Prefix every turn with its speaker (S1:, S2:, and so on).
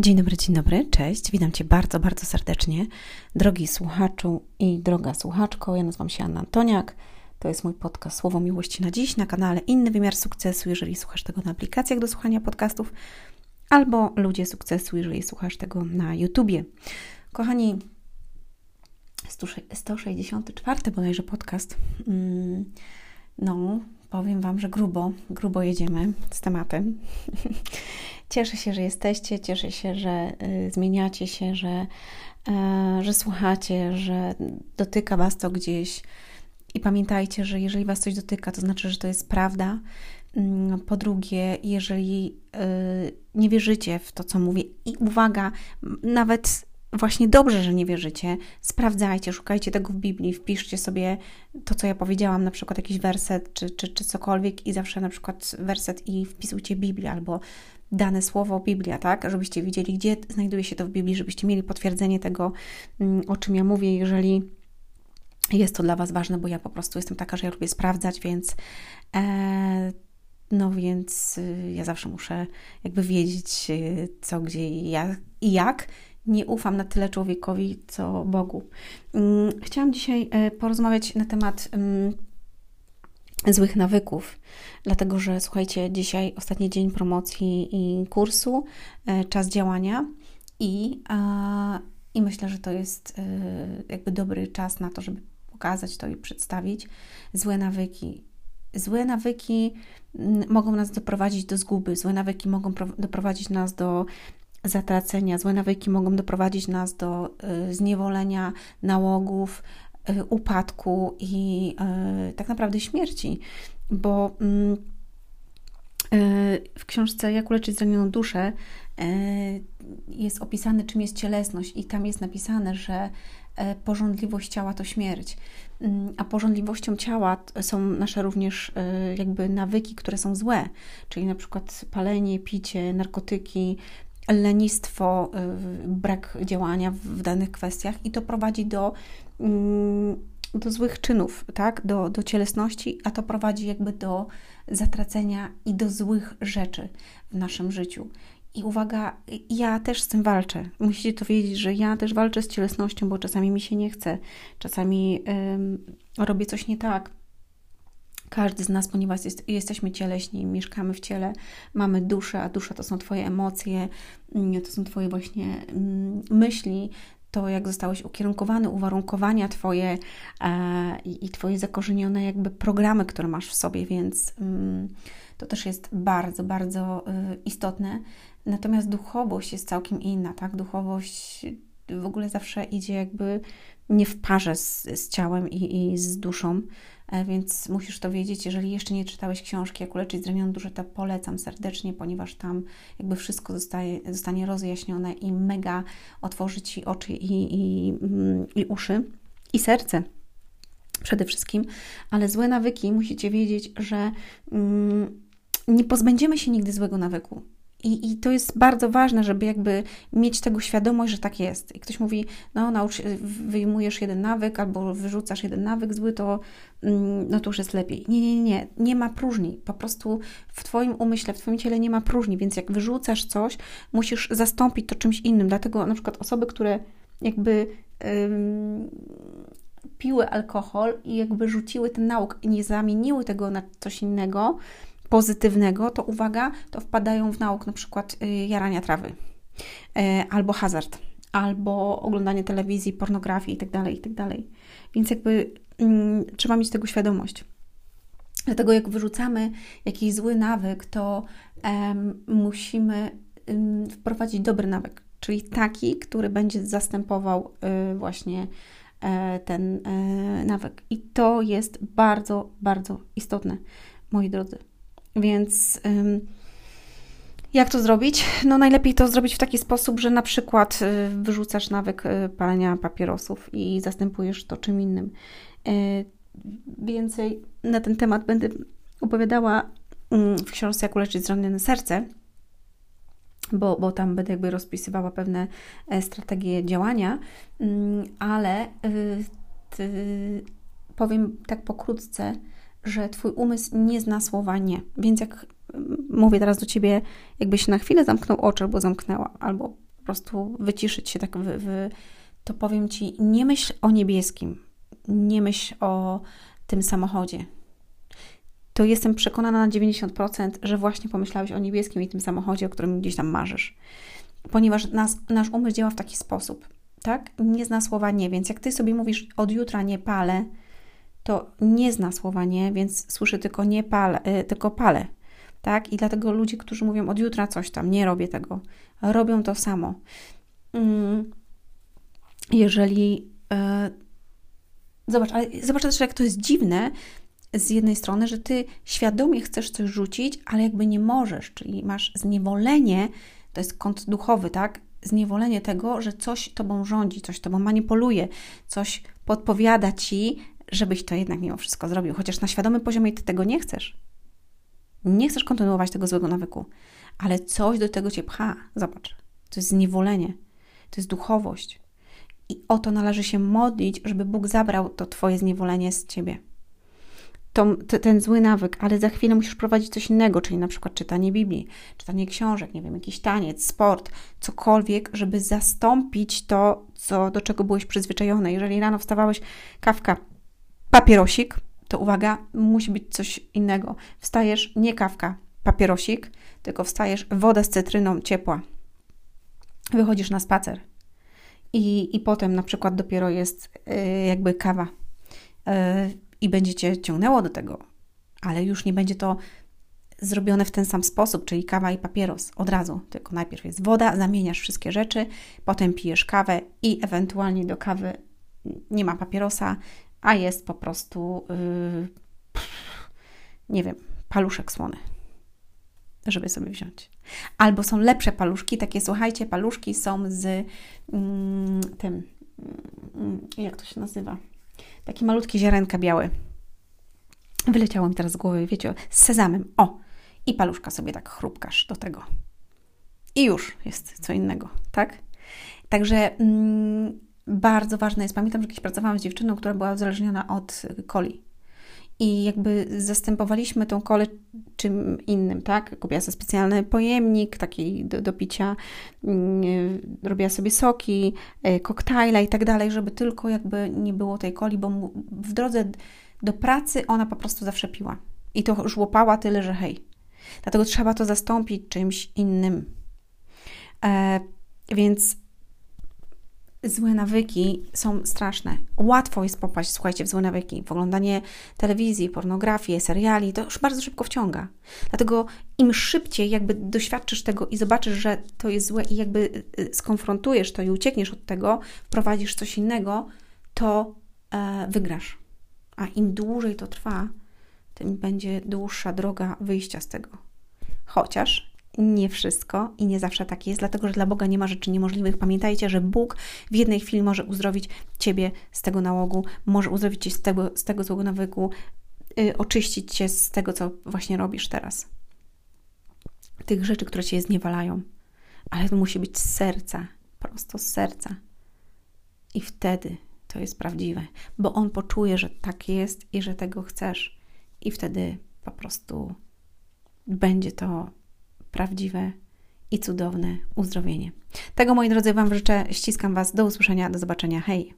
S1: Dzień dobry, dzień dobry, cześć. Witam Cię bardzo, bardzo serdecznie. Drogi słuchaczu i droga słuchaczko, ja nazywam się Anna Antoniak. To jest mój podcast Słowo Miłości na Dziś na kanale Inny Wymiar Sukcesu, jeżeli słuchasz tego na aplikacjach do słuchania podcastów, albo Ludzie Sukcesu, jeżeli słuchasz tego na YouTubie. Kochani, 164 bodajże podcast. Mm, no, powiem Wam, że grubo, grubo jedziemy z tematem. Cieszę się, że jesteście, cieszę się, że y, zmieniacie się, że, y, że słuchacie, że dotyka Was to gdzieś. I pamiętajcie, że jeżeli Was coś dotyka, to znaczy, że to jest prawda. Mm, po drugie, jeżeli y, nie wierzycie w to, co mówię, i uwaga, nawet właśnie dobrze, że nie wierzycie, sprawdzajcie, szukajcie tego w Biblii, wpiszcie sobie to, co ja powiedziałam, na przykład jakiś werset czy, czy, czy cokolwiek i zawsze na przykład werset i wpisujcie Biblię albo dane słowo Biblia, tak? Żebyście widzieli, gdzie znajduje się to w Biblii, żebyście mieli potwierdzenie tego, mm, o czym ja mówię, jeżeli jest to dla Was ważne, bo ja po prostu jestem taka, że ja lubię sprawdzać, więc e, no więc y, ja zawsze muszę jakby wiedzieć, y, co, gdzie i jak, i jak. Nie ufam na tyle człowiekowi, co Bogu. Mm, chciałam dzisiaj e, porozmawiać na temat mm, złych nawyków, dlatego że słuchajcie, dzisiaj ostatni dzień promocji i kursu, e, czas działania i, i myślę, że to jest e, jakby dobry czas na to, żeby pokazać to i przedstawić złe nawyki. Złe nawyki mogą nas doprowadzić do zguby, złe nawyki mogą doprowadzić nas do zatracenia, złe nawyki mogą doprowadzić nas do e, zniewolenia, nałogów, E, upadku i e, tak naprawdę śmierci, bo mm, e, w książce Jak uleczyć zranioną duszę jest opisane, czym jest cielesność, i tam jest napisane, że porządliwość ciała to śmierć. Mm, a porządliwością ciała są nasze również jakby nawyki, które są złe, czyli na przykład palenie, picie, narkotyki, lenistwo, brak działania w danych kwestiach, i to prowadzi do Mm, do złych czynów, tak? do, do cielesności, a to prowadzi jakby do zatracenia i do złych rzeczy w naszym życiu. I uwaga, ja też z tym walczę. Musicie to wiedzieć, że ja też walczę z cielesnością, bo czasami mi się nie chce, czasami robię coś nie tak. Każdy z nas, ponieważ jest, jesteśmy cieleśni, mieszkamy w ciele, mamy duszę, a dusza to są Twoje emocje, mm, to są Twoje właśnie mm, myśli, to, jak zostałeś ukierunkowany, uwarunkowania Twoje e, i Twoje zakorzenione jakby programy, które masz w sobie, więc mm, to też jest bardzo, bardzo y, istotne. Natomiast duchowość jest całkiem inna, tak? Duchowość w ogóle zawsze idzie jakby nie w parze z, z ciałem i, i z duszą. E, więc musisz to wiedzieć. Jeżeli jeszcze nie czytałeś książki Jak uleczyć zranioną duszę, to polecam serdecznie, ponieważ tam jakby wszystko zostaje, zostanie rozjaśnione i mega otworzy Ci oczy i, i, mm, i uszy i serce przede wszystkim, ale złe nawyki musicie wiedzieć, że mm, nie pozbędziemy się nigdy złego nawyku. I, I to jest bardzo ważne, żeby jakby mieć tego świadomość, że tak jest. I ktoś mówi, no naucz, wyjmujesz jeden nawyk albo wyrzucasz jeden nawyk zły, to, mm, no to już jest lepiej. Nie, nie, nie, nie ma próżni. Po prostu w Twoim umyśle, w Twoim ciele nie ma próżni, więc jak wyrzucasz coś, musisz zastąpić to czymś innym. Dlatego na przykład osoby, które jakby ym, piły alkohol i jakby rzuciły ten nauk i nie zamieniły tego na coś innego, pozytywnego, to uwaga, to wpadają w nauk na przykład y, jarania trawy, y, albo hazard, albo oglądanie telewizji, pornografii itd., tak itd. Tak Więc jakby mm, trzeba mieć tego świadomość. Dlatego jak wyrzucamy jakiś zły nawyk, to um, musimy um, wprowadzić dobry nawyk, czyli taki, który będzie zastępował y, właśnie y, ten y, nawyk. I to jest bardzo, bardzo istotne, moi drodzy. Więc jak to zrobić? No najlepiej to zrobić w taki sposób, że na przykład y, wyrzucasz nawyk y, palenia papierosów i zastępujesz to czym innym. Y, więcej na ten temat będę opowiadała w książce Jak uleczyć zranione serce, bo, bo tam będę jakby rozpisywała pewne e, strategie działania, ale powiem tak pokrótce, że Twój umysł nie zna słowa nie. Więc jak mm, mówię teraz do Ciebie, jakbyś na chwilę zamknął oczy albo zamknęła, albo prostu wyciszyć się tak, w, w, to powiem Ci, nie myśl o niebieskim, nie myśl o tym samochodzie. To jestem przekonana na 90%, że właśnie pomyślałeś o niebieskim i tym samochodzie, o którym gdzieś tam marzysz. Ponieważ nas, nasz umysł działa w taki sposób, tak? Nie zna słowa nie, więc jak Ty sobie mówisz od jutra nie palę, to nie zna słowa nie, więc słyszy tylko nie palę, y, tylko palę, tak? I dlatego ludzie, którzy mówią od jutra coś tam, nie robię tego, robią to samo. Mm, jeżeli. E, zobacz, ale zobacz też, jak to jest dziwne z jednej strony, że ty świadomie chcesz coś rzucić, ale jakby nie możesz, czyli masz zniewolenie, to jest kąt duchowy, tak? Zniewolenie tego, że coś tobą rządzi, coś tobą manipuluje, coś podpowiada ci, żebyś to jednak mimo wszystko zrobił, chociaż na świadomym poziomie ty tego nie chcesz. Nie chcesz kontynuować tego złego nawyku, ale coś do tego cię pcha. Zobacz, to jest zniewolenie, to jest duchowość. I o to należy się modlić, żeby Bóg zabrał to Twoje zniewolenie z Ciebie. Ten zły nawyk, ale za chwilę musisz prowadzić coś innego, czyli na przykład czytanie Biblii, czytanie książek, nie wiem, jakiś taniec, sport, cokolwiek, żeby zastąpić to, co, do czego byłeś przyzwyczajony. Jeżeli rano wstawałeś, kawka, papierosik, to uwaga, musi być coś innego. Wstajesz, nie kawka, papierosik, tylko wstajesz, woda z cytryną ciepła. Wychodzisz na spacer, i, i potem na przykład dopiero jest y, jakby kawa y, i będzie cię ciągnęło do tego, ale już nie będzie to zrobione w ten sam sposób, czyli kawa i papieros od razu, tylko najpierw jest woda, zamieniasz wszystkie rzeczy, potem pijesz kawę i ewentualnie do kawy nie ma papierosa, a jest po prostu, yy, nie wiem, paluszek słony żeby sobie wziąć. Albo są lepsze paluszki, takie słuchajcie, paluszki są z mm, tym, mm, jak to się nazywa? Taki malutki ziarenka białe. Wyleciało mi teraz z głowy, wiecie, z sezamem. O! I paluszka sobie tak chrupkasz do tego. I już jest co innego, tak? Także mm, bardzo ważne jest, pamiętam, że kiedyś pracowałam z dziewczyną, która była uzależniona od coli i jakby zastępowaliśmy tą kolę czym innym, tak? Kupiła sobie specjalny pojemnik taki do, do picia, yy, robiła sobie soki, yy, koktajle i tak dalej, żeby tylko jakby nie było tej coli, bo w drodze do pracy ona po prostu zawsze piła. I to żłopała tyle, że hej. Dlatego trzeba to zastąpić czymś innym. E, więc złe nawyki są straszne. Łatwo jest popaść, słuchajcie, w złe nawyki. W oglądanie telewizji, pornografię, seriali, to już bardzo szybko wciąga. Dlatego im szybciej jakby doświadczysz tego i zobaczysz, że to jest złe i jakby y, y, skonfrontujesz to i uciekniesz od tego, wprowadzisz coś innego, to e, wygrasz. A im dłużej to trwa, tym będzie dłuższa droga wyjścia z tego. Chociaż nie wszystko i nie zawsze tak jest, dlatego że dla Boga nie ma rzeczy niemożliwych. Pamiętajcie, że Bóg w jednej chwili może uzdrowić Ciebie z tego nałogu, może uzdrowić Cię z tego, z tego złego nawyku, yy, oczyścić Cię z tego, co właśnie robisz teraz. Tych rzeczy, które Cię zniewalają. Ale to musi być z serca, prosto z serca. I wtedy to jest prawdziwe, bo On poczuje, że tak jest i że tego chcesz. I wtedy po prostu będzie to prawdziwe i cudowne uzdrowienie. Tego, moi drodzy, Wam życzę. Ściskam Was. Do usłyszenia. Do zobaczenia. Hej!